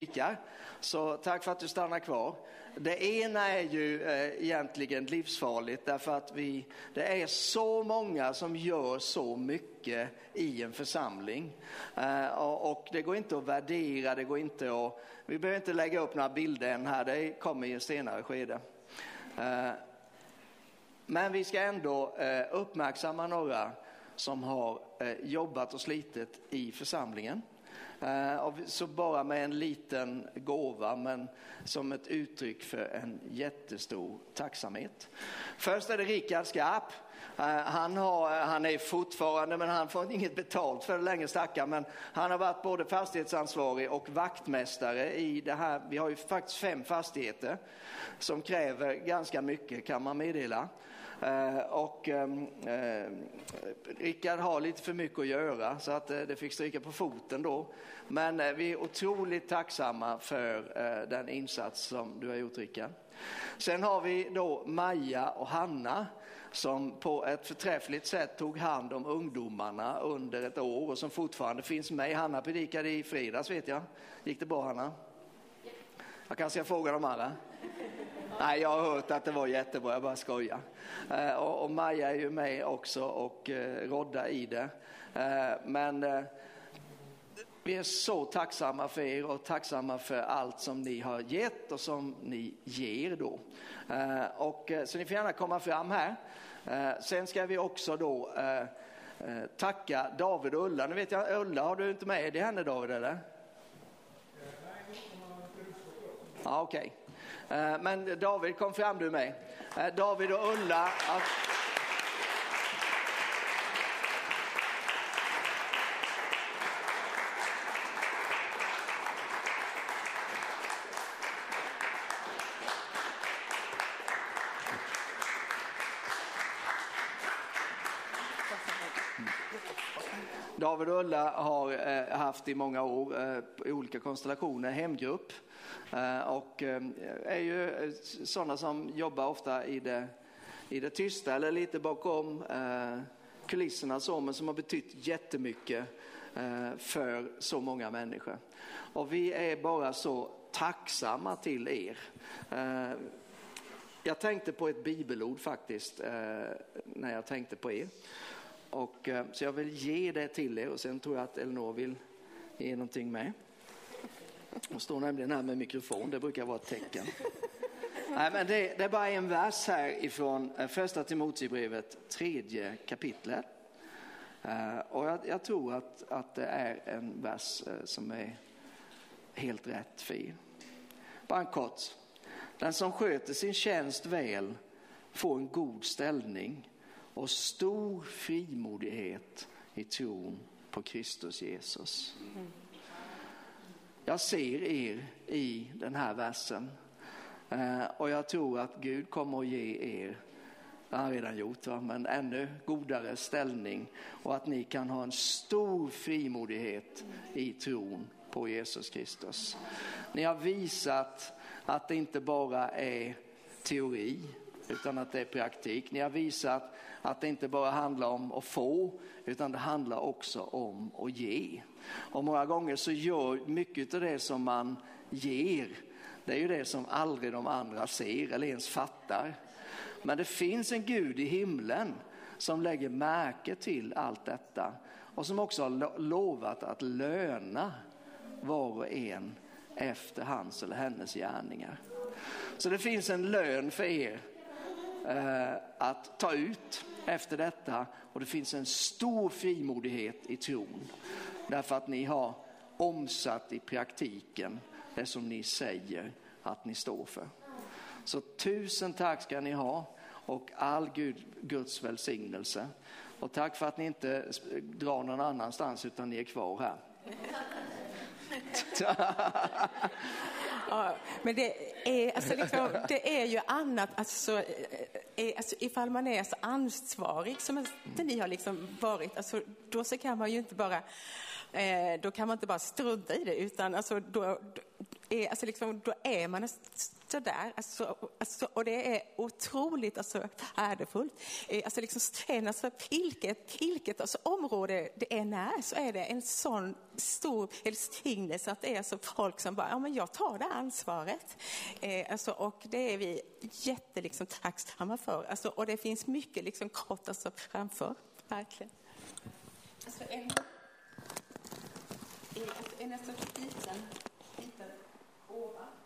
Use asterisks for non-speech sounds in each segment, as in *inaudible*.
predikar. Så tack för att du stannar kvar. Det ena är ju eh, egentligen livsfarligt därför att vi, det är så många som gör så mycket i en församling. Eh, och, det går inte att värdera, det går inte att, vi behöver inte lägga upp några bilder än här, det kommer i ett senare skede. Eh, men vi ska ändå eh, uppmärksamma några som har eh, jobbat och slitit i församlingen. Eh, så bara med en liten gåva, men som ett uttryck för en jättestor tacksamhet. Först är det Rickard Skarp. Eh, han, har, han är fortfarande, men han får inget betalt för det längre stackaren men han har varit både fastighetsansvarig och vaktmästare i det här. Vi har ju faktiskt fem fastigheter som kräver ganska mycket kan man meddela. Eh, och ehm, eh, Rickard har lite för mycket att göra så att eh, det fick stryka på foten då. Men vi är otroligt tacksamma för den insats som du har gjort Rickard. Sen har vi då Maja och Hanna som på ett förträffligt sätt tog hand om ungdomarna under ett år och som fortfarande finns med. Hanna predikade i fredags vet jag. Gick det bra Hanna? Jag kanske ska fråga de andra. Nej, jag har hört att det var jättebra, jag bara skojar. Eh, och, och Maja är ju med också och eh, Rodda i det. Eh, men eh, vi är så tacksamma för er och tacksamma för allt som ni har gett och som ni ger då. Eh, och, eh, så ni får gärna komma fram här. Eh, sen ska vi också då eh, tacka David och Ulla. Nu vet jag, Ulla har du inte med dig henne David eller? Ja, okej. Okay. Eh, men David, kom fram du med. Eh, David och Ulla. David och Ulla har eh, haft i många år i olika konstellationer hemgrupp Eh, och eh, är ju eh, sådana som jobbar ofta i det, i det tysta eller lite bakom kulisserna så, men som har betytt jättemycket för så många människor. Och vi är bara så tacksamma till er. Jag tänkte på ett bibelord faktiskt när jag tänkte på er. Och, så jag vill ge det till er och sen tror jag att Elinor vill ge någonting med. Hon står nämligen här med mikrofon, det brukar vara ett tecken. Nej, men det, det, är bara en vers här ifrån eh, första Timoteusbrevet, tredje kapitlet. Eh, och jag, jag, tror att, att det är en vers eh, som är helt rätt för er. Bara en kort. Den som sköter sin tjänst väl får en god ställning och stor frimodighet i tron på Kristus Jesus. Mm. Jag ser er i den här versen eh, och jag tror att Gud kommer att ge er, det har han redan gjort, va? men ännu godare ställning och att ni kan ha en stor frimodighet i tron på Jesus Kristus. Ni har visat att det inte bara är teori utan att det är praktik. Ni har visat att det inte bara handlar om att få utan det handlar också om att ge. Och många gånger så gör mycket av det som man ger, det är ju det som aldrig de andra ser eller ens fattar. Men det finns en Gud i himlen som lägger märke till allt detta och som också har lovat att löna var och en efter hans eller hennes gärningar. Så det finns en lön för er att ta ut efter detta och det finns en stor frimodighet i tron. Därför att ni har omsatt i praktiken det som ni säger att ni står för. Så tusen tack ska ni ha och all Gud, Guds välsignelse. Och tack för att ni inte drar någon annanstans utan ni är kvar här. *laughs* *laughs* Ja, men det är, alltså liksom, det är ju annat, alltså, är, alltså, ifall man är så ansvarig som ni har liksom varit, alltså, då så kan man ju inte bara, eh, då kan man inte bara strunta i det, utan alltså, då, är, alltså liksom, då är man sådär. Alltså, alltså, och det är otroligt alltså, värdefullt. Alltså, liksom, sen, alltså, vilket, vilket alltså, område det än är så är det en sån stor välsignelse att det är alltså, folk som bara, ja men jag tar det ansvaret. Eh, alltså, och det är vi jätte liksom, tacksamma för. Alltså, och det finns mycket liksom, kort alltså, framför, verkligen. Alltså, en, en, en, en, en, en, en, en, gåva.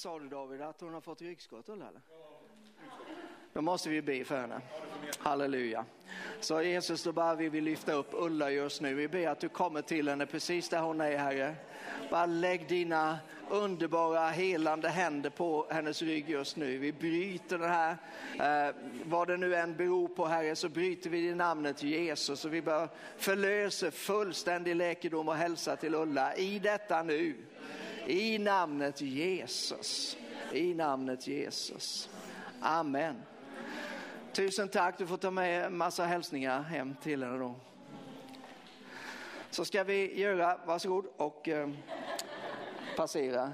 Sa du David att hon har fått ryggskott eller? Då måste vi be för henne. Halleluja. Så Jesus, då bara vill vi lyfta upp Ulla just nu. Vi ber att du kommer till henne precis där hon är, Herre. Bara lägg dina underbara helande händer på hennes rygg just nu. Vi bryter det här, eh, vad det nu än beror på Herre, så bryter vi i namnet Jesus. Och vi bör förlösa fullständig läkedom och hälsa till Ulla i detta nu. I namnet Jesus. I namnet Jesus. Amen. Tusen tack, du får ta med en massa hälsningar hem till henne då. Så ska vi göra, varsågod och eh, passera.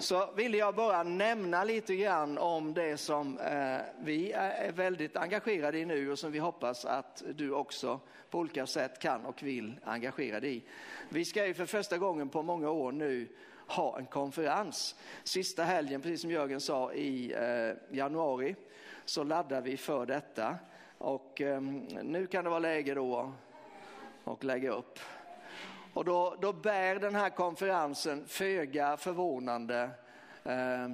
Så ville jag bara nämna lite grann om det som eh, vi är väldigt engagerade i nu och som vi hoppas att du också på olika sätt kan och vill engagera dig i. Vi ska ju för första gången på många år nu ha en konferens. Sista helgen, precis som Jörgen sa, i eh, januari så laddar vi för detta. Och eh, nu kan det vara läge då att lägga upp. Och då, då bär den här konferensen föga förvånande eh,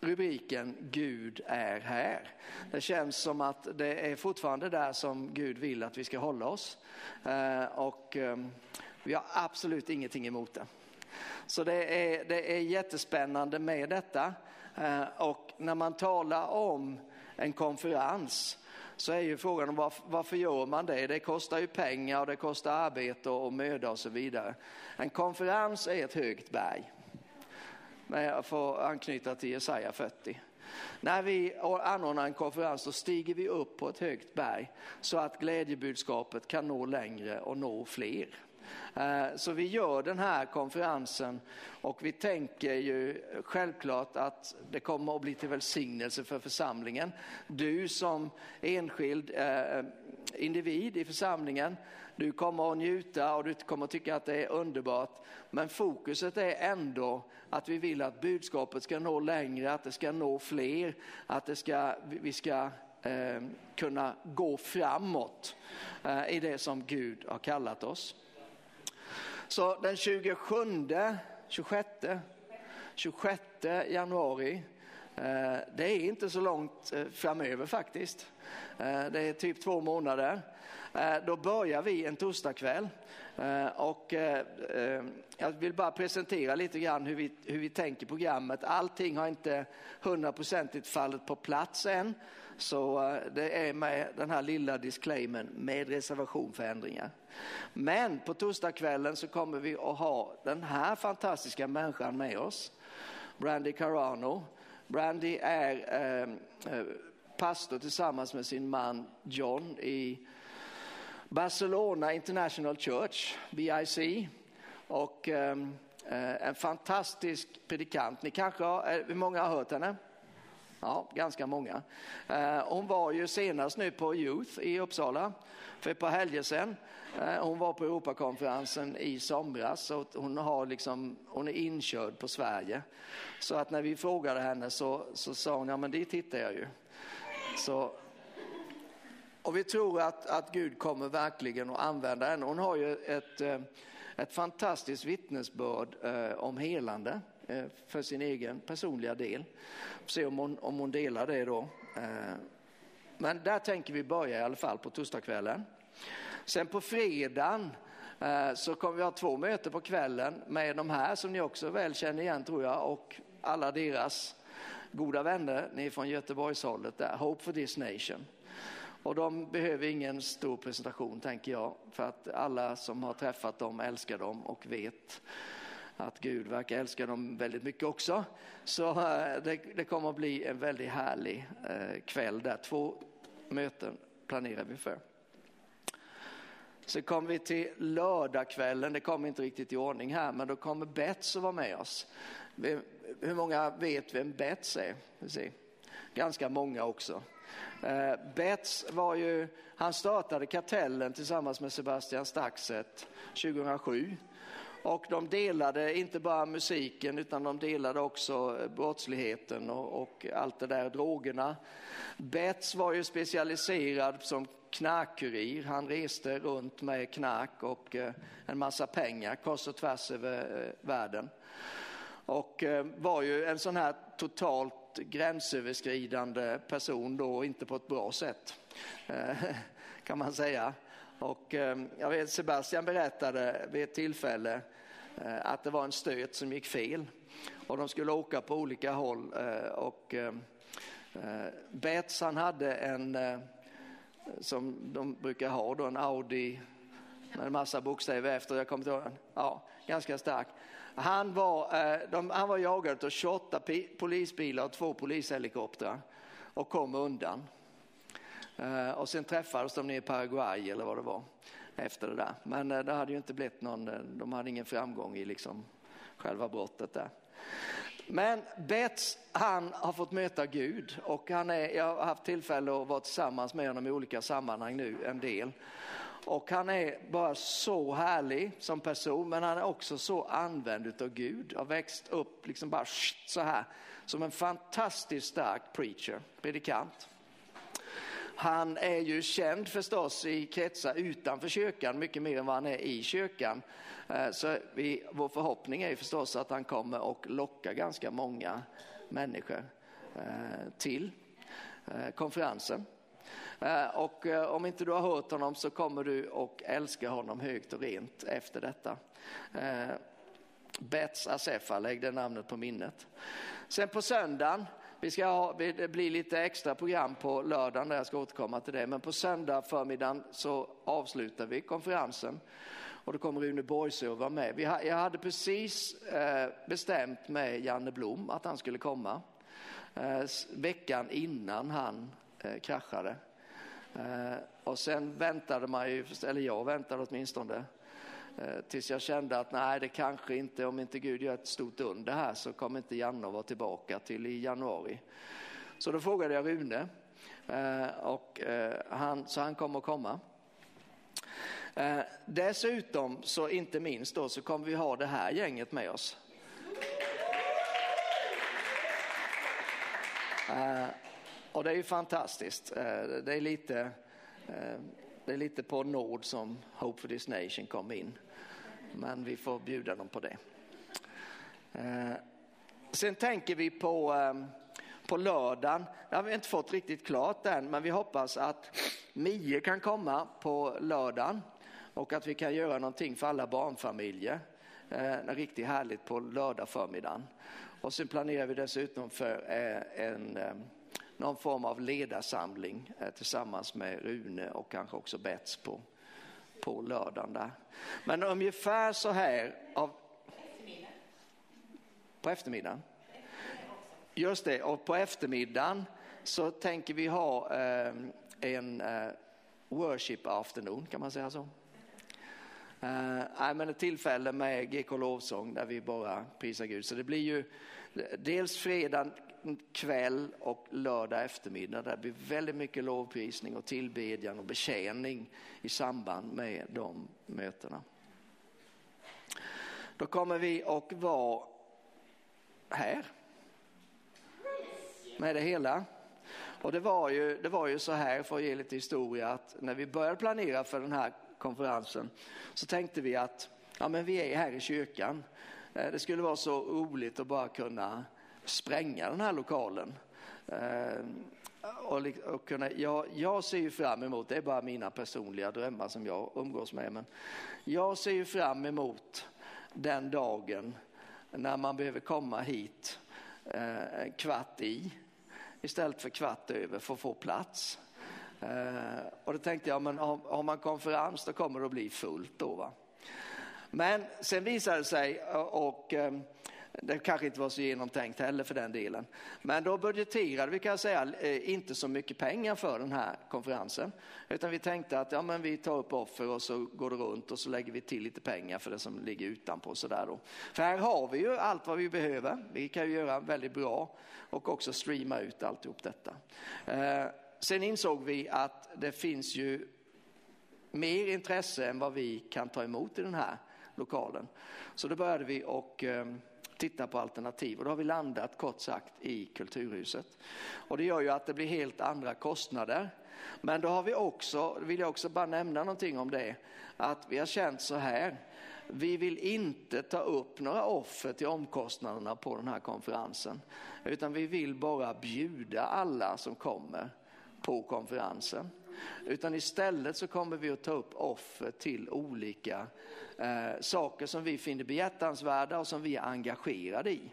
rubriken Gud är här. Det känns som att det är fortfarande där som Gud vill att vi ska hålla oss. Eh, och eh, vi har absolut ingenting emot det. Så det är, det är jättespännande med detta. Eh, och när man talar om en konferens så är ju frågan om varför, varför gör man det? Det kostar ju pengar och det kostar arbete och möda och så vidare. En konferens är ett högt berg. Men jag får anknyta till Jesaja 40. När vi anordnar en konferens så stiger vi upp på ett högt berg så att glädjebudskapet kan nå längre och nå fler. Eh, så vi gör den här konferensen och vi tänker ju självklart att det kommer att bli till välsignelse för församlingen. Du som enskild eh, individ i församlingen, du kommer att njuta och du kommer att tycka att det är underbart. Men fokuset är ändå att vi vill att budskapet ska nå längre, att det ska nå fler, att det ska, vi ska eh, kunna gå framåt eh, i det som Gud har kallat oss. Så den 27, 26, 26 januari, eh, det är inte så långt eh, framöver faktiskt. Eh, det är typ två månader. Då börjar vi en torsdagkväll och jag vill bara presentera lite grann hur vi, hur vi tänker programmet. Allting har inte hundraprocentigt fallit på plats än. Så eh, det är med den här lilla disclaimern med reservation för ändringar. Men på torsdagskvällen så kommer vi att ha den här fantastiska människan med oss. Brandy Carano. Brandy är ehm, eh, pastor tillsammans med sin man John i Barcelona International Church, BIC. Och eh, eh, en fantastisk predikant. Ni kanske har, eh, hur många har hört henne? Ja, ganska många. Eh, hon var ju senast nu på Youth i Uppsala för ett par helger sedan. Eh, hon var på Europakonferensen i somras och hon, har liksom, hon är inkörd på Sverige. Så att när vi frågade henne så, så sa hon, ja men det tittar jag ju. Så, och vi tror att, att Gud kommer verkligen att använda henne. Hon har ju ett, eh, ett fantastiskt vittnesbörd om helande. Eh, för sin egen personliga del. Se om hon, om hon delar det då. Eh, men där tänker vi börja i alla fall på torsdagskvällen. Sen på fredagen eh, så kommer vi ha två möten på kvällen med de här som ni också väl känner igen tror jag och alla deras goda vänner, ni är från Göteborgshållet där, Hope for this nation. Och de behöver ingen stor presentation tänker jag, för att alla som har träffat dem älskar dem och vet att Gud verkar älska dem väldigt mycket också. Så eh, det, det kommer att bli en väldigt härlig eh, kväll där. Två möten planerar vi för. Så kommer vi till lördagskvällen, det kommer inte riktigt i ordning här, men då kommer Bets att vara med oss. Hur många vet vem Bets är? Ganska många också. Eh, Bets var ju, han startade Kartellen tillsammans med Sebastian Staxet 2007. Och de delade inte bara musiken utan de delade också eh, brottsligheten och, och allt det där, drogerna. Betts var ju specialiserad som knarkkurir. Han reste runt med knark och eh, en massa pengar kors och tvärs över eh, världen. Och var ju en sån här totalt gränsöverskridande person då, inte på ett bra sätt *laughs* kan man säga. Och eh, jag vet Sebastian berättade vid ett tillfälle eh, att det var en stöt som gick fel och de skulle åka på olika håll eh, och Bets han hade en som de brukar ha då, en Audi med en massa bokstäver efter. Jag kommer ihåg Ja, ganska stark. Han var, de, han var jagad av 28 polisbilar och två polishelikoptrar och kom undan. Eh, och sen träffades de nere i Paraguay eller vad det var efter det där. Men eh, det hade ju inte blivit någon, eh, de hade ingen framgång i liksom själva brottet där. Men Bets, han har fått möta Gud och han är, jag har haft tillfälle att vara tillsammans med honom i olika sammanhang nu, en del. Och han är bara så härlig som person, men han är också så använd av Gud. Har växt upp liksom bara så här, som en fantastiskt stark preacher, predikant. Han är ju känd förstås i kretsar utanför kyrkan, mycket mer än vad han är i kyrkan. Eh, så vi, vår förhoppning är förstås att han kommer att locka ganska många människor eh, till eh, konferensen. Och om inte du har hört honom så kommer du att älska honom högt och rent efter detta. Bets Assefa, lägg det namnet på minnet. Sen på söndagen, vi ska ha, det blir lite extra program på lördagen där jag ska återkomma till det, men på söndag förmiddagen så avslutar vi konferensen och då kommer Rune Borgsö att vara med. jag hade precis eh, bestämt med Janne Blom att han skulle komma eh, veckan innan han eh, kraschade. Eh, och sen väntade man ju, eller jag väntade åtminstone, Eh, tills jag kände att nej, det kanske inte, om inte Gud gör ett stort under här så kommer inte Janne att vara tillbaka till i januari. Så då frågade jag Rune eh, och eh, han, så han kommer att komma. Dessutom, så inte minst då, så kommer vi ha det här gänget med oss. Och det är ju fantastiskt. Det är lite, det är lite på nåd som Hope for this nation kom in. Men vi får bjuda dem på det. Eh, sen tänker vi på, eh, på lördagen. Det har vi inte fått riktigt klart än, men vi hoppas att Mie kan komma på lördagen och att vi kan göra någonting för alla barnfamiljer. Eh, riktigt härligt på lördag förmiddagen. Och sen planerar vi dessutom för eh, en, eh, någon form av ledarsamling eh, tillsammans med Rune och kanske också Bets på, på lördagen där. Men ungefär så här av... På eftermiddagen? Just det, och på eftermiddagen så tänker vi ha eh, en eh, worship afternoon, kan man säga så? Eh, men ett tillfälle med GK Lovsång där vi bara prisar Gud. Så det blir ju dels fredag kväll och lördag eftermiddag. Där det blir väldigt mycket lovprisning och tillbedjan och betjäning i samband med de mötena. Då kommer vi att vara här med det hela. Och det var, ju, det var ju så här, för att ge lite historia, att när vi började planera för den här konferensen så tänkte vi att ja, men vi är här i kyrkan. Eh, det skulle vara så roligt att bara kunna spränga den här lokalen. Eh, och, och kunna, jag, jag ser ju fram emot, det är bara mina personliga drömmar som jag umgås med, men jag ser ju fram emot den dagen när man behöver komma hit eh, kvart i istället för kvart över för att få plats. Eh, och då tänkte jag, men har, har man konferens då kommer det att bli fullt då. Va? Men sen visade det sig, och, och eh, det kanske inte var så genomtänkt heller för den delen. Men då budgeterade vi kan jag säga eh, inte så mycket pengar för den här konferensen. Utan vi tänkte att ja, men vi tar upp offer och så går det runt och så lägger vi till lite pengar för det som ligger utanpå. Sådär då. För här har vi ju allt vad vi behöver. Vi kan ju göra väldigt bra och också streama ut alltihop detta. Eh, sen insåg vi att det finns ju mer intresse än vad vi kan ta emot i den här lokalen. Så då började vi och eh, titta på alternativ och då har vi landat kort sagt i Kulturhuset. Och det gör ju att det blir helt andra kostnader. Men då har vi också, vill jag också bara nämna någonting om det, att vi har känt så här. Vi vill inte ta upp några offer till omkostnaderna på den här konferensen, utan vi vill bara bjuda alla som kommer på konferensen. Utan istället så kommer vi att ta upp offer till olika eh, saker som vi finner behjärtansvärda och som vi är engagerade i.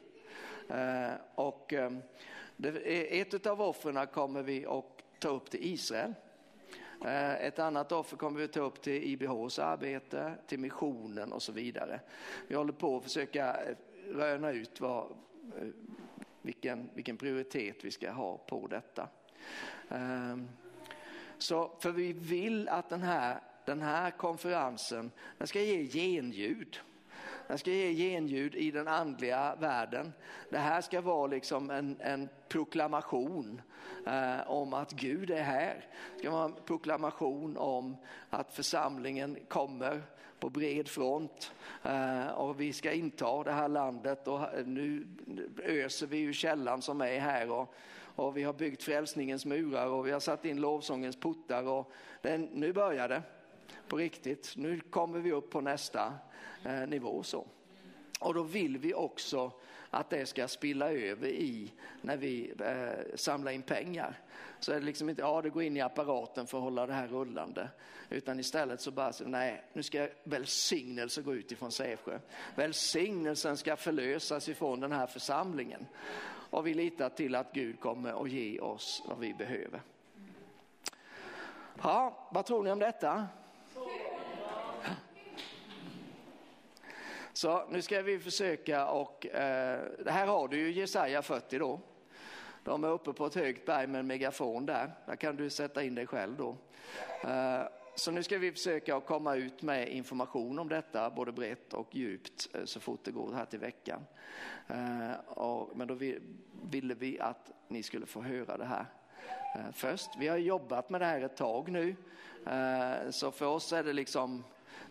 Eh, och, eh, det, ett av offren kommer vi att ta upp till Israel. Eh, ett annat offer kommer vi att ta upp till IBHs arbete, till missionen och så vidare. Vi håller på att försöka eh, röna ut vad, eh, vilken, vilken prioritet vi ska ha på detta. Så, för vi vill att den här, den här konferensen den ska ge genljud. Den ska ge genljud i den andliga världen. Det här ska vara liksom en, en proklamation eh, om att Gud är här. Det ska vara en proklamation om att församlingen kommer på bred front eh, och vi ska inta det här landet och nu öser vi ju källan som är här och och vi har byggt frälsningens murar och vi har satt in lovsångens portar och den, nu börjar det på riktigt. Nu kommer vi upp på nästa eh, nivå. så. Och då vill vi också att det ska spilla över i när vi eh, samlar in pengar. Så är det liksom inte, ja det går in i apparaten för att hålla det här rullande. Utan istället så bara, nej nu ska välsignelse gå ut ifrån Sävsjö. Välsignelsen ska förlösas ifrån den här församlingen och vi litar till att Gud kommer att ge oss vad vi behöver. Ja, vad tror ni om detta? Så nu ska vi försöka och eh, här har du ju Jesaja 40 då. De är uppe på ett högt berg med en megafon där. Där kan du sätta in dig själv då. Eh, så nu ska vi försöka att komma ut med information om detta, både brett och djupt, eh, så fort det går här till veckan. Eh, men då ville vi att ni skulle få höra det här eh, först. Vi har jobbat med det här ett tag nu, så för oss är det liksom,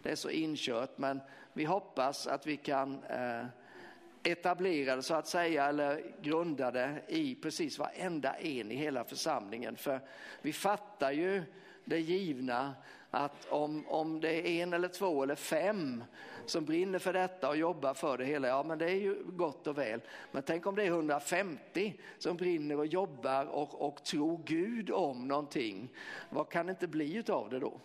det är så inkört, men vi hoppas att vi kan etablera det så att säga, eller grunda det i precis varenda en i hela församlingen. För vi fattar ju det givna att om, om det är en eller två eller fem som brinner för detta och jobbar för det hela, ja men det är ju gott och väl. Men tänk om det är 150 som brinner och jobbar och, och tror Gud om någonting. Vad kan det inte bli utav det då?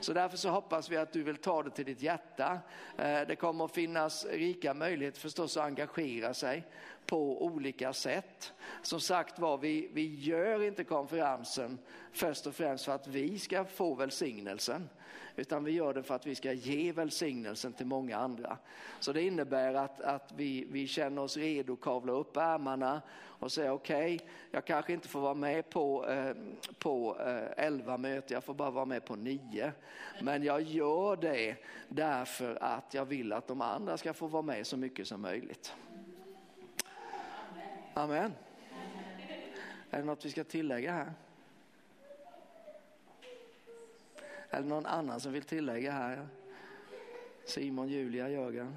Så därför så hoppas vi att du vill ta det till ditt hjärta. Eh, det kommer att finnas rika möjligheter förstås att engagera sig på olika sätt. Som sagt var, vi, vi gör inte konferensen först och främst för att vi ska få välsignelsen, utan vi gör det för att vi ska ge välsignelsen till många andra. Så det innebär att, att vi, vi känner oss redo att kavla upp ärmarna och säga okej, okay, jag kanske inte får vara med på, eh, på eh, elva möten, jag får bara vara med på nio. Men jag gör det därför att jag vill att de andra ska få vara med så mycket som möjligt. Amen. Är det något vi ska tillägga här? Är det någon annan som vill tillägga här? Simon, Julia, Jörgen?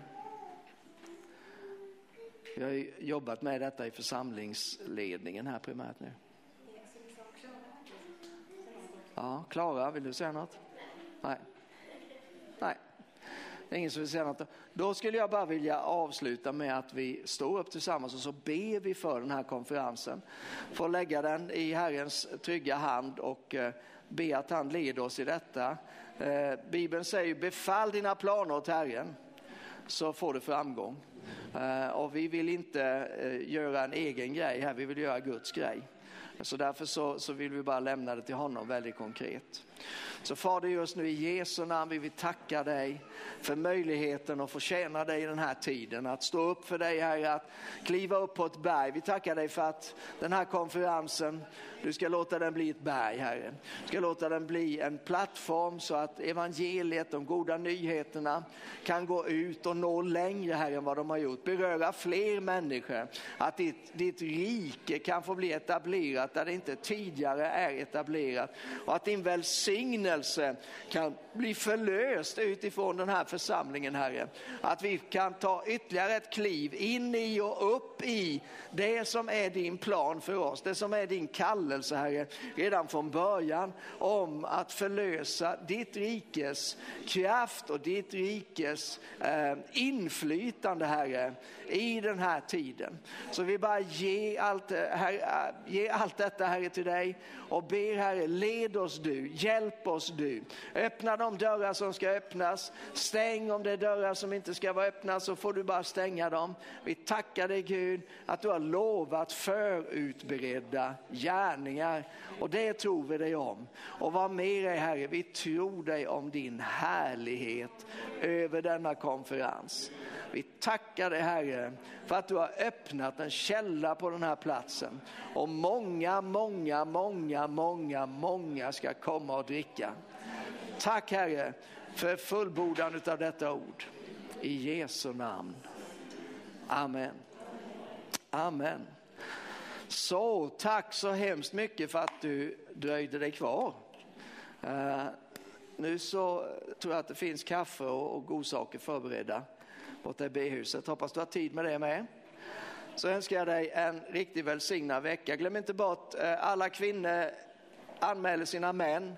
Vi har jobbat med detta i församlingsledningen här primärt nu. Ja, Klara, vill du säga något? Nej. Nej. Det är ingen som vill säga något. Då skulle jag bara vilja avsluta med att vi står upp tillsammans och så ber vi för den här konferensen. Får lägga den i Herrens trygga hand och eh, be att han leder oss i detta. Eh, Bibeln säger befall dina planer åt Herren så får du framgång. Eh, och vi vill inte göra en egen grej här, vi vill göra Guds grej. Så därför så, så vill vi bara lämna det till honom väldigt konkret. Så Fader, just nu i Jesu namn vill vi tacka dig för möjligheten att få tjäna dig i den här tiden. Att stå upp för dig Herre, att kliva upp på ett berg. Vi tackar dig för att den här konferensen, du ska låta den bli ett berg Herre. Du ska låta den bli en plattform så att evangeliet, de goda nyheterna kan gå ut och nå längre Herre än vad de har gjort. Beröra fler människor. Att ditt, ditt rike kan få bli etablerat där det inte tidigare är etablerat. Och att din välsignelse kan bli förlöst utifrån den här församlingen, Herre. Att vi kan ta ytterligare ett kliv in i och upp i det som är din plan för oss, det som är din kallelse, Herre, redan från början om att förlösa ditt rikes kraft och ditt rikes eh, inflytande, Herre, i den här tiden. Så vi bara ge allt, eh, herre, eh, ge allt detta, Herre, till dig och ber, Herre, led oss du, hjälp oss du. Öppna de dörrar som ska öppnas, stäng om det är dörrar som inte ska vara öppna så får du bara stänga dem. Vi tackar dig Gud att du har lovat förutberedda gärningar och det tror vi dig om. Och vad mer är Herre, vi tror dig om din härlighet över denna konferens. Vi tackar dig Herre för att du har öppnat en källa på den här platsen och många, många, många, många, många ska komma och dricka. Tack Herre för fullbordan av detta ord. I Jesu namn. Amen. Amen. Så tack så hemskt mycket för att du dröjde dig kvar. Uh, nu så tror jag att det finns kaffe och, och godsaker förberedda borta i B-huset. Hoppas du har tid med det med. Så önskar jag dig en riktigt välsignad vecka. Glöm inte bort eh, alla kvinnor anmäler sina män